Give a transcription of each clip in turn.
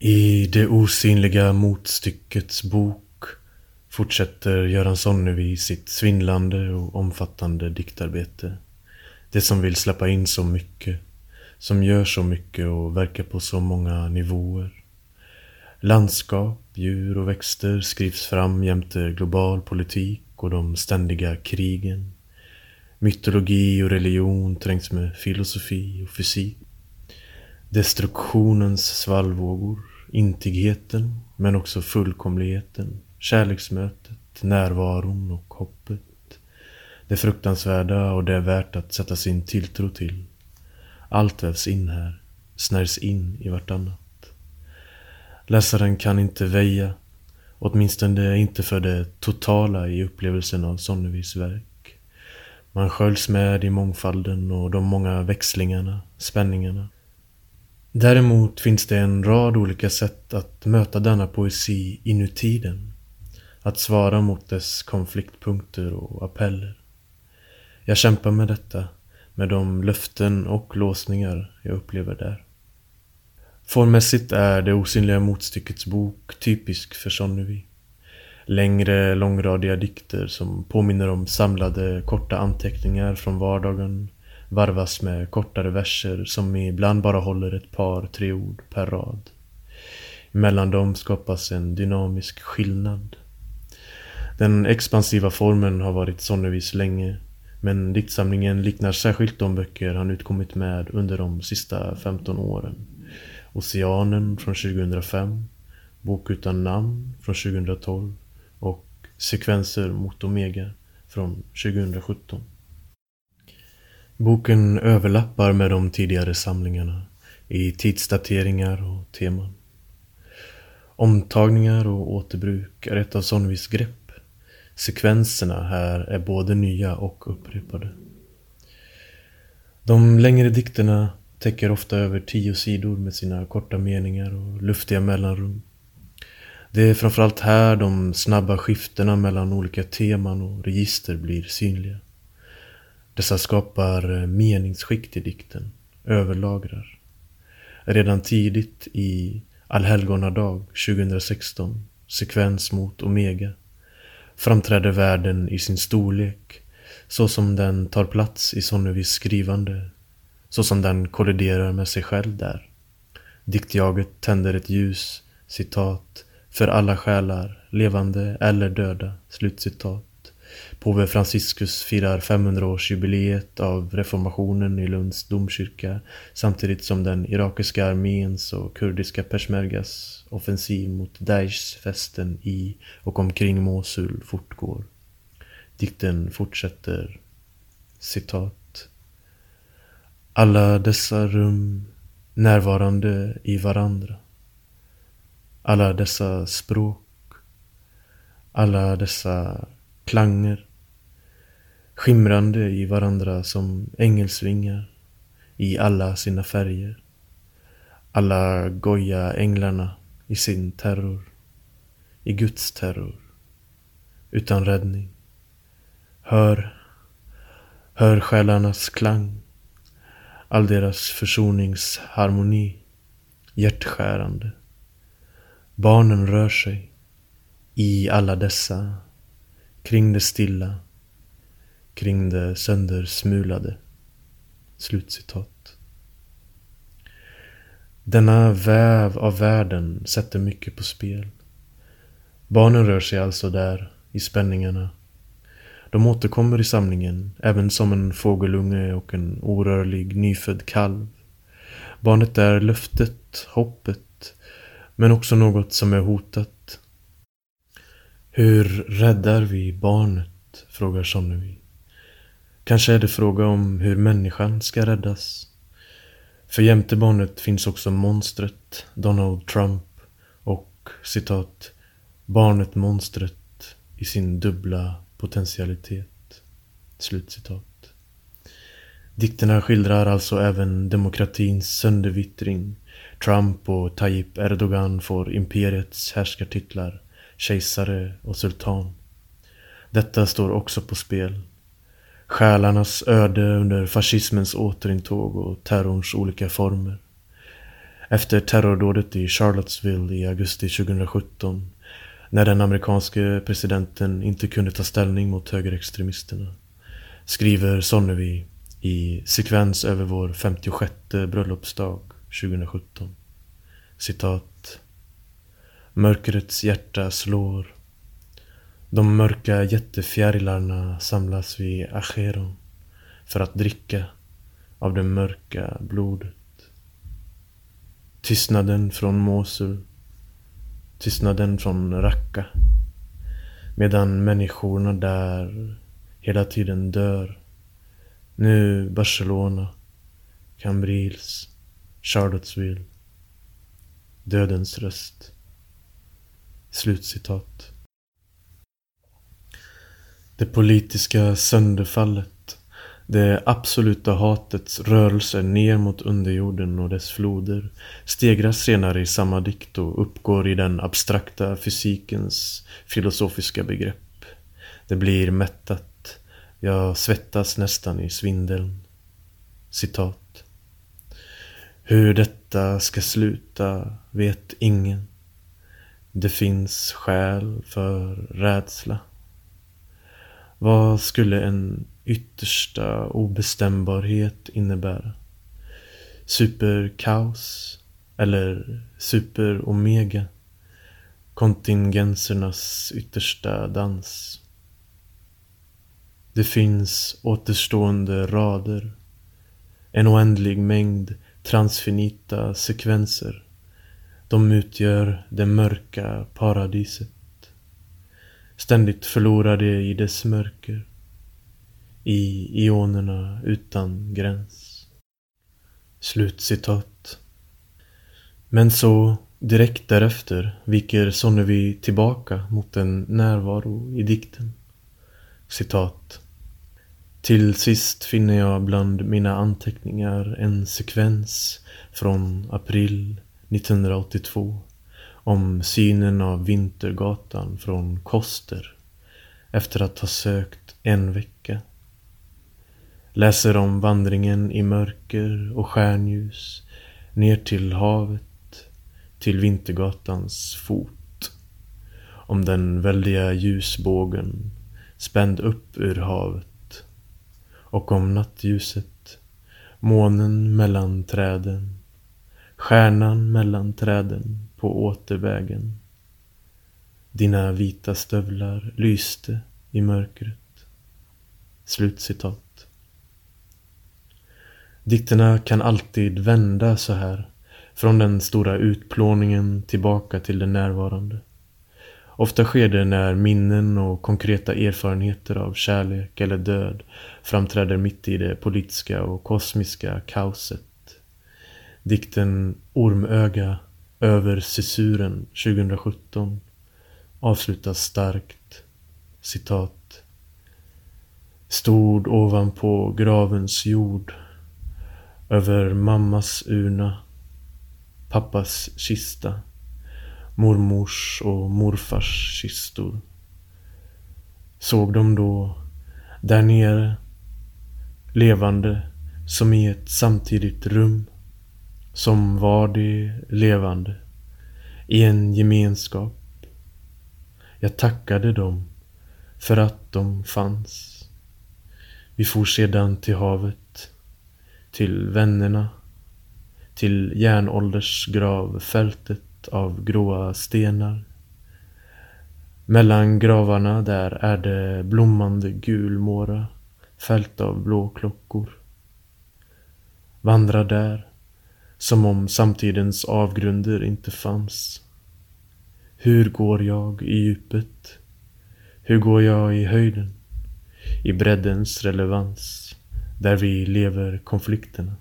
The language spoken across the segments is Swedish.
I det osynliga motstyckets bok fortsätter Göran Sonnevi sitt svindlande och omfattande diktarbete. Det som vill släppa in så mycket, som gör så mycket och verkar på så många nivåer. Landskap, djur och växter skrivs fram jämte global politik och de ständiga krigen. Mytologi och religion trängs med filosofi och fysik. Destruktionens svallvågor, intigheten men också fullkomligheten, kärleksmötet, närvaron och hoppet. Det fruktansvärda och det är värt att sätta sin tilltro till. Allt vävs in här, snärjs in i vartannat. Läsaren kan inte väja, åtminstone inte för det totala i upplevelsen av Sonnevis verk. Man sköljs med i mångfalden och de många växlingarna, spänningarna. Däremot finns det en rad olika sätt att möta denna poesi inuti den. Att svara mot dess konfliktpunkter och appeller. Jag kämpar med detta, med de löften och låsningar jag upplever där. Formmässigt är Det osynliga motstyckets bok typisk för Sonnevi. Längre, långradiga dikter som påminner om samlade korta anteckningar från vardagen varvas med kortare verser som ibland bara håller ett par, tre ord per rad. Mellan dem skapas en dynamisk skillnad. Den expansiva formen har varit Sonnevis länge men diktsamlingen liknar särskilt de böcker han utkommit med under de sista 15 åren. Oceanen från 2005, Bok utan namn från 2012 och Sekvenser mot Omega från 2017. Boken överlappar med de tidigare samlingarna i tidsdateringar och teman. Omtagningar och återbruk är ett av Sonnevis grepp. Sekvenserna här är både nya och upprepade. De längre dikterna täcker ofta över tio sidor med sina korta meningar och luftiga mellanrum. Det är framförallt här de snabba skiftena mellan olika teman och register blir synliga. Dessa skapar eh, meningsskikt i dikten, överlagrar. Redan tidigt i Allhelgonadag 2016, sekvens mot Omega, framträder världen i sin storlek så som den tar plats i Sonnevis skrivande, så som den kolliderar med sig själv där. Diktjaget tänder ett ljus, citat, för alla själar, levande eller döda, slutcitat. Påve Franciscus firar 500-årsjubileet av reformationen i Lunds domkyrka samtidigt som den irakiska arméns och kurdiska peshmergas offensiv mot Daeshs fästen i och omkring Mosul fortgår. Dikten fortsätter citat. Alla dessa rum närvarande i varandra. Alla dessa språk. Alla dessa klanger skimrande i varandra som ängelsvingar i alla sina färger. Alla goja änglarna i sin terror, i Guds terror, utan räddning. Hör, hör själarnas klang, all deras försoningsharmoni, hjärtskärande. Barnen rör sig i alla dessa, kring det stilla, kring det söndersmulade. Slutcitat. Denna väv av världen sätter mycket på spel. Barnen rör sig alltså där, i spänningarna. De återkommer i samlingen, även som en fågelunge och en orörlig nyfödd kalv. Barnet är löftet, hoppet, men också något som är hotat. Hur räddar vi barnet? frågar Sonnevi. Kanske är det fråga om hur människan ska räddas. För jämte barnet finns också monstret, Donald Trump och citat barnet monstret i sin dubbla potentialitet. Slutcitat. Dikterna skildrar alltså även demokratins söndervittring. Trump och Tayyip Erdogan får imperiets härskartitlar, kejsare och sultan. Detta står också på spel Själarnas öde under fascismens återintåg och terrorns olika former. Efter terrordådet i Charlottesville i augusti 2017 när den amerikanske presidenten inte kunde ta ställning mot högerextremisterna skriver Sonnevi i sekvens över vår 56 bröllopsdag 2017. Citat. Mörkrets hjärta slår. De mörka jättefjärilarna samlas vid Acheron för att dricka av det mörka blodet. Tystnaden från Mosul. Tystnaden från Raqqa. Medan människorna där hela tiden dör. Nu Barcelona, Cambrils, Charlottesville. Dödens röst. Slutcitat. Det politiska sönderfallet det absoluta hatets rörelse ner mot underjorden och dess floder stegras senare i samma dikt och uppgår i den abstrakta fysikens filosofiska begrepp. Det blir mättat. Jag svettas nästan i svindeln. Citat. Hur detta ska sluta vet ingen. Det finns skäl för rädsla. Vad skulle en yttersta obestämbarhet innebära? Superkaos? Eller super-omega? Kontingensernas yttersta dans? Det finns återstående rader. En oändlig mängd transfinita sekvenser. De utgör det mörka paradiset ständigt förlorade i dess mörker. I ionerna utan gräns. Slutcitat. Men så, direkt därefter, viker Sonnevi tillbaka mot en närvaro i dikten. Citat. Till sist finner jag bland mina anteckningar en sekvens från april 1982 om synen av Vintergatan från Koster efter att ha sökt en vecka. Läser om vandringen i mörker och stjärnljus ner till havet, till Vintergatans fot. Om den väldiga ljusbågen spänd upp ur havet och om nattljuset, månen mellan träden, stjärnan mellan träden på återvägen. Dina vita stövlar lyste i mörkret. Slutcitat. Dikterna kan alltid vända så här. Från den stora utplåningen tillbaka till det närvarande. Ofta sker det när minnen och konkreta erfarenheter av kärlek eller död framträder mitt i det politiska och kosmiska kaoset. Dikten Ormöga över Cessuren 2017 avslutas starkt. Citat. Stod ovanpå gravens jord över mammas urna, pappas kista, mormors och morfars kistor. Såg de då där nere, levande som i ett samtidigt rum som var de levande i en gemenskap. Jag tackade dem för att de fanns. Vi for sedan till havet, till vännerna, till järnåldersgravfältet av gråa stenar. Mellan gravarna där är det blommande gulmåra, fält av blåklockor. Vandra där, som om samtidens avgrunder inte fanns. Hur går jag i djupet? Hur går jag i höjden? I breddens relevans, där vi lever konflikterna.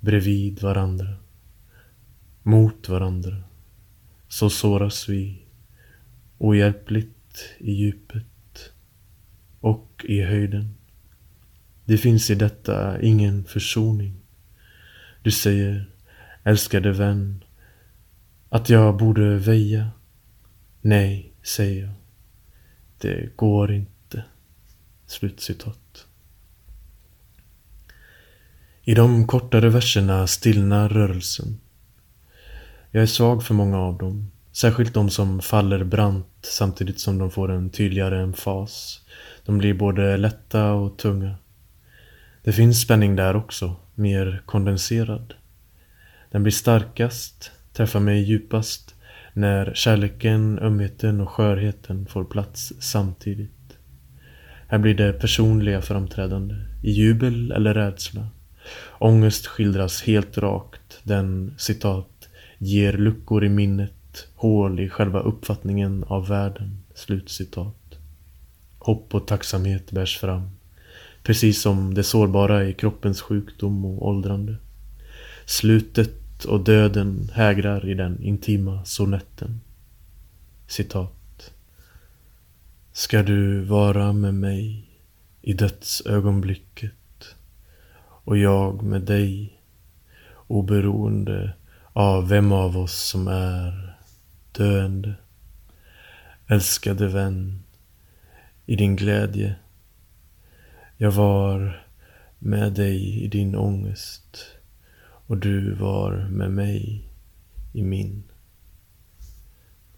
Bredvid varandra. Mot varandra. Så såras vi ohjälpligt i djupet och i höjden. Det finns i detta ingen försoning. Du säger, älskade vän, att jag borde väja. Nej, säger jag. Det går inte. Slutcitat. I de kortare verserna stillnar rörelsen. Jag är svag för många av dem. Särskilt de som faller brant samtidigt som de får en tydligare emfas. De blir både lätta och tunga. Det finns spänning där också, mer kondenserad. Den blir starkast, träffar mig djupast, när kärleken, ömheten och skörheten får plats samtidigt. Här blir det personliga framträdande, i jubel eller rädsla. Ångest skildras helt rakt, den citat ger luckor i minnet, hål i själva uppfattningen av världen. Slutcitat. Hopp och tacksamhet bärs fram. Precis som det sårbara i kroppens sjukdom och åldrande. Slutet och döden hägrar i den intima sonetten. Citat. Ska du vara med mig i dödsögonblicket och jag med dig oberoende av vem av oss som är döende. Älskade vän, i din glädje. Jag var med dig i din ångest och du var med mig i min.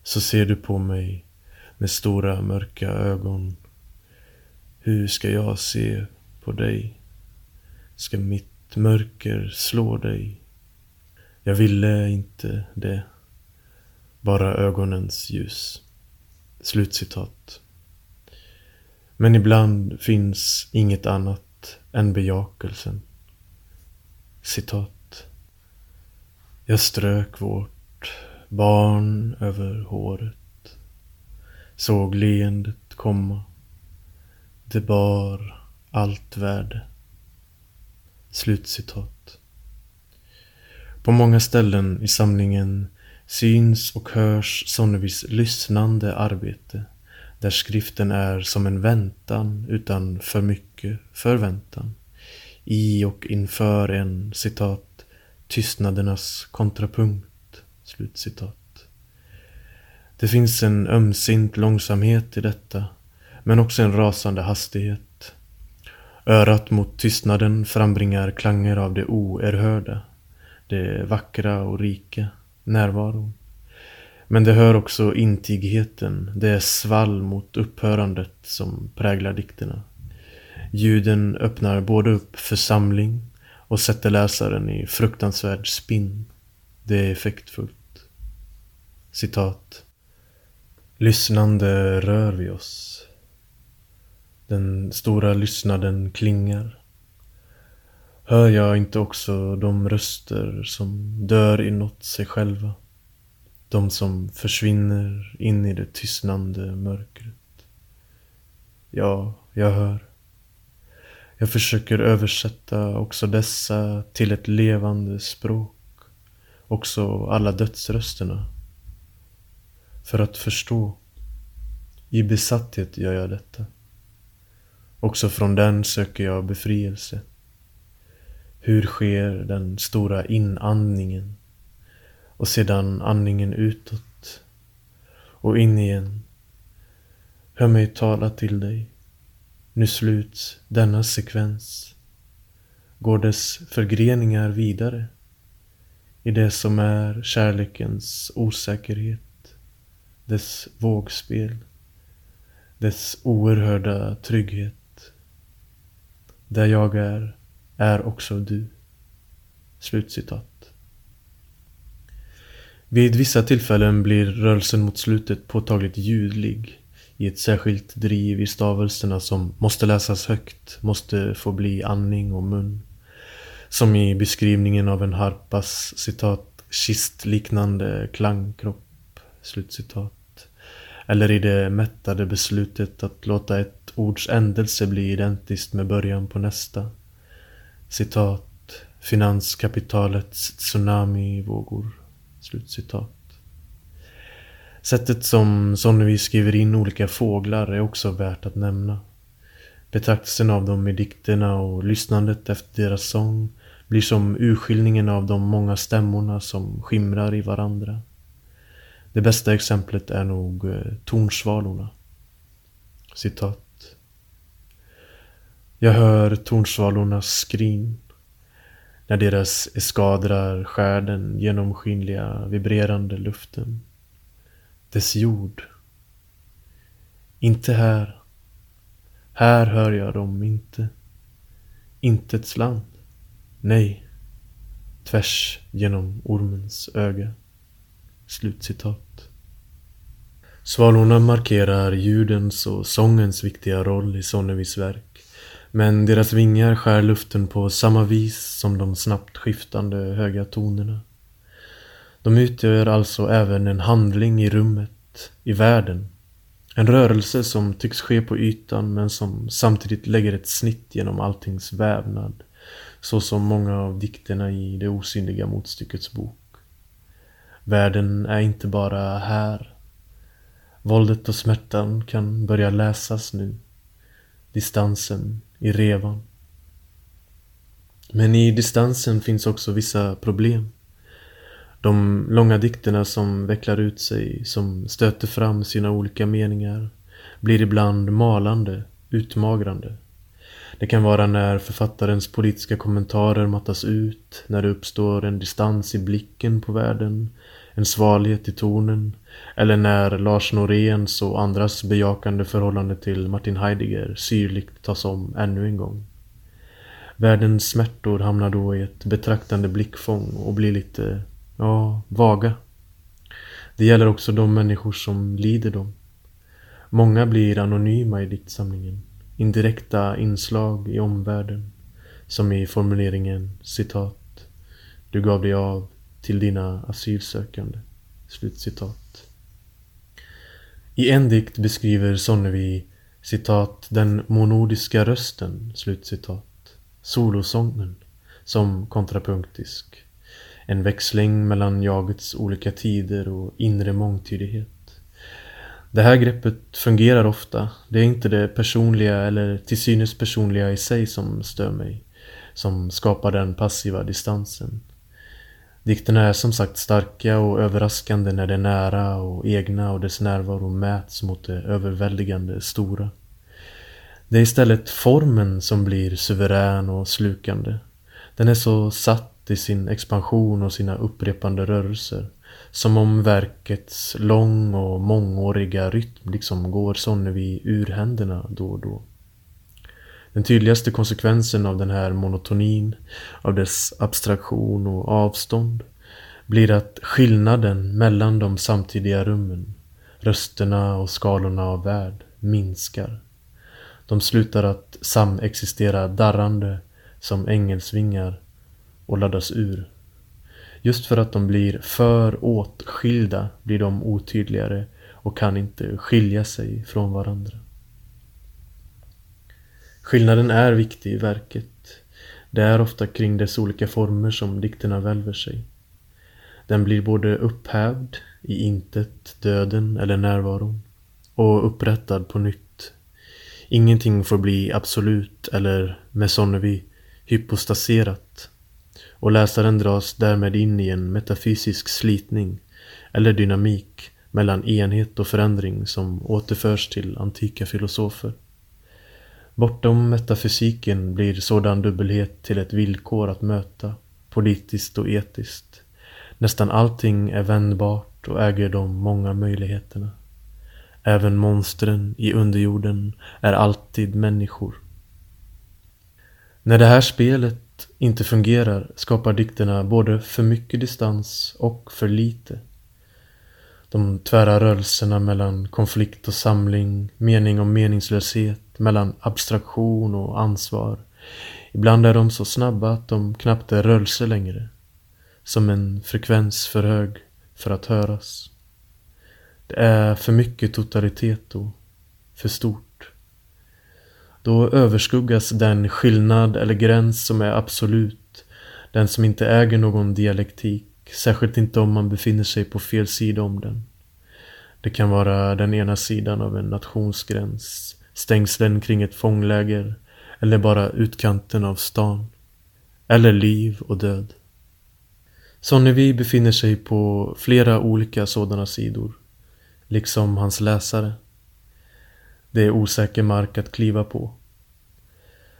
Så ser du på mig med stora mörka ögon. Hur ska jag se på dig? Ska mitt mörker slå dig? Jag ville inte det. Bara ögonens ljus. Slutcitat. Men ibland finns inget annat än bejakelsen. Citat. Jag strök vårt barn över håret. Såg leendet komma. Det bar allt värde. Slutcitat. På många ställen i samlingen syns och hörs Sonnevis lyssnande arbete där skriften är som en väntan utan för mycket förväntan. I och inför en, citat, tystnadernas kontrapunkt, slutcitat. Det finns en ömsint långsamhet i detta, men också en rasande hastighet. Örat mot tystnaden frambringar klanger av det oerhörda, det vackra och rika, närvaron. Men det hör också intigheten, det svall mot upphörandet som präglar dikterna. Ljuden öppnar både upp församling och sätter läsaren i fruktansvärd spinn. Det är effektfullt. Citat. Lyssnande rör vi oss. Den stora lyssnaden klingar. Hör jag inte också de röster som dör inåt sig själva? De som försvinner in i det tystnande mörkret. Ja, jag hör. Jag försöker översätta också dessa till ett levande språk. Också alla dödsrösterna. För att förstå. I besatthet gör jag detta. Också från den söker jag befrielse. Hur sker den stora inandningen? Och sedan andningen utåt. Och in igen. Hör mig tala till dig. Nu sluts denna sekvens. Går dess förgreningar vidare i det som är kärlekens osäkerhet, dess vågspel, dess oerhörda trygghet. Där jag är, är också du. Slutcitat. Vid vissa tillfällen blir rörelsen mot slutet påtagligt ljudlig i ett särskilt driv i stavelserna som måste läsas högt, måste få bli andning och mun. Som i beskrivningen av en harpas citat kistliknande klangkropp. Slutcitat. Eller i det mättade beslutet att låta ett ords ändelse bli identiskt med början på nästa. Citat. Finanskapitalets tsunamivågor. Slutcitat. Sättet som Sonnevi skriver in olika fåglar är också värt att nämna. Betraktelsen av dem i dikterna och lyssnandet efter deras sång blir som urskiljningen av de många stämmorna som skimrar i varandra. Det bästa exemplet är nog eh, tornsvalorna. Citat. Jag hör tornsvalornas skrin när deras eskadrar skär den genomskinliga, vibrerande luften. Dess jord. Inte här. Här hör jag dem inte. Intets land. Nej. Tvärs genom ormens öga. Slutcitat. Svalorna markerar ljudens och sångens viktiga roll i Sonnevis verk. Men deras vingar skär luften på samma vis som de snabbt skiftande höga tonerna. De utgör alltså även en handling i rummet, i världen. En rörelse som tycks ske på ytan men som samtidigt lägger ett snitt genom alltings vävnad. Så som många av dikterna i Det osynliga motstyckets bok. Världen är inte bara här. Våldet och smärtan kan börja läsas nu. Distansen i revan. Men i distansen finns också vissa problem. De långa dikterna som vecklar ut sig, som stöter fram sina olika meningar, blir ibland malande, utmagrande. Det kan vara när författarens politiska kommentarer mattas ut, när det uppstår en distans i blicken på världen, en svalhet i tonen, eller när Lars Noréns och andras bejakande förhållande till Martin Heidegger syrligt tas om ännu en gång. Världens smärtor hamnar då i ett betraktande blickfång och blir lite, ja, vaga. Det gäller också de människor som lider dem. Många blir anonyma i diktsamlingen. Indirekta inslag i omvärlden. Som i formuleringen citat. Du gav dig av till dina asylsökande. Slutcitat. I en dikt beskriver Sonnevi citat den monodiska rösten, slutcitat, solosången, som kontrapunktisk. En växling mellan jagets olika tider och inre mångtydighet. Det här greppet fungerar ofta. Det är inte det personliga eller till synes personliga i sig som stör mig. Som skapar den passiva distansen. Dikterna är som sagt starka och överraskande när det är nära och egna och dess närvaro mäts mot det överväldigande stora. Det är istället formen som blir suverän och slukande. Den är så satt i sin expansion och sina upprepande rörelser. Som om verkets lång och mångåriga rytm liksom går Sonnevi ur händerna då och då. Den tydligaste konsekvensen av den här monotonin, av dess abstraktion och avstånd, blir att skillnaden mellan de samtidiga rummen, rösterna och skalorna av värld, minskar. De slutar att samexistera darrande som ängelsvingar och laddas ur. Just för att de blir för åtskilda blir de otydligare och kan inte skilja sig från varandra. Skillnaden är viktig i verket. Det är ofta kring dess olika former som dikterna välver sig. Den blir både upphävd i intet, döden eller närvaron och upprättad på nytt. Ingenting får bli absolut eller med Sonnevi hypostaserat och läsaren dras därmed in i en metafysisk slitning eller dynamik mellan enhet och förändring som återförs till antika filosofer. Bortom metafysiken blir sådan dubbelhet till ett villkor att möta, politiskt och etiskt. Nästan allting är vändbart och äger de många möjligheterna. Även monstren i underjorden är alltid människor. När det här spelet inte fungerar skapar dikterna både för mycket distans och för lite. De tvära rörelserna mellan konflikt och samling, mening och meningslöshet mellan abstraktion och ansvar. Ibland är de så snabba att de knappt är rörelse längre. Som en frekvens för hög för att höras. Det är för mycket totalitet och för stort. Då överskuggas den skillnad eller gräns som är absolut. Den som inte äger någon dialektik. Särskilt inte om man befinner sig på fel sida om den. Det kan vara den ena sidan av en nationsgräns stängslen kring ett fångläger eller bara utkanten av stan. Eller liv och död. Sonnevi befinner sig på flera olika sådana sidor, liksom hans läsare. Det är osäker mark att kliva på.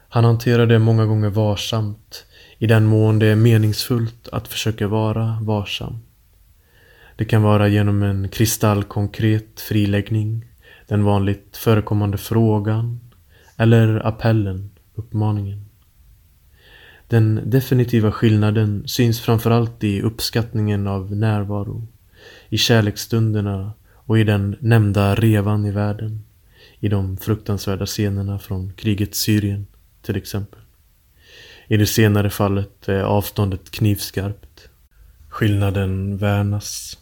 Han hanterar det många gånger varsamt, i den mån det är meningsfullt att försöka vara varsam. Det kan vara genom en kristallkonkret friläggning, den vanligt förekommande frågan eller appellen, uppmaningen. Den definitiva skillnaden syns framförallt i uppskattningen av närvaro, i kärleksstunderna och i den nämnda revan i världen, i de fruktansvärda scenerna från krigets Syrien till exempel. I det senare fallet är avståndet knivskarpt. Skillnaden värnas.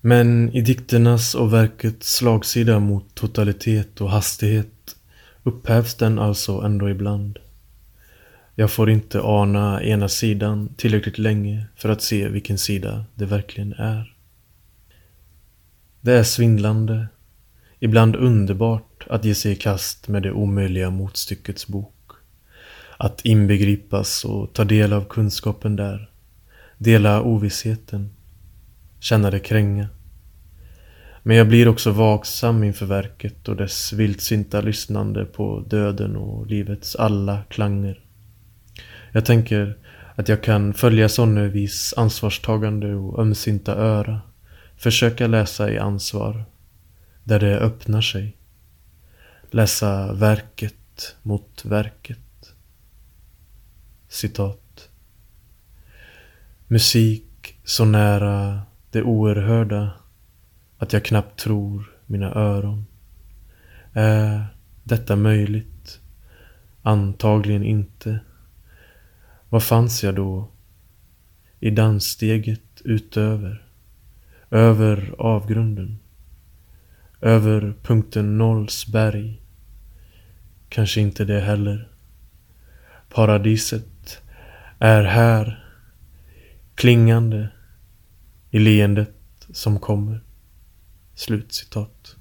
Men i dikternas och verkets slagsida mot totalitet och hastighet upphävs den alltså ändå ibland. Jag får inte ana ena sidan tillräckligt länge för att se vilken sida det verkligen är. Det är svindlande, ibland underbart att ge sig i kast med det omöjliga motstyckets bok. Att inbegripas och ta del av kunskapen där. Dela ovissheten. Känna det kränga. Men jag blir också vaksam inför verket och dess vildsinta lyssnande på döden och livets alla klanger. Jag tänker att jag kan följa Sonnevis ansvarstagande och ömsinta öra. Försöka läsa i ansvar. Där det öppnar sig. Läsa verket mot verket. Citat. Musik så nära det oerhörda att jag knappt tror mina öron. Är detta möjligt? Antagligen inte. Var fanns jag då? I danssteget utöver. Över avgrunden. Över punkten nolls berg. Kanske inte det heller. Paradiset är här klingande i leendet som kommer. Slutcitat.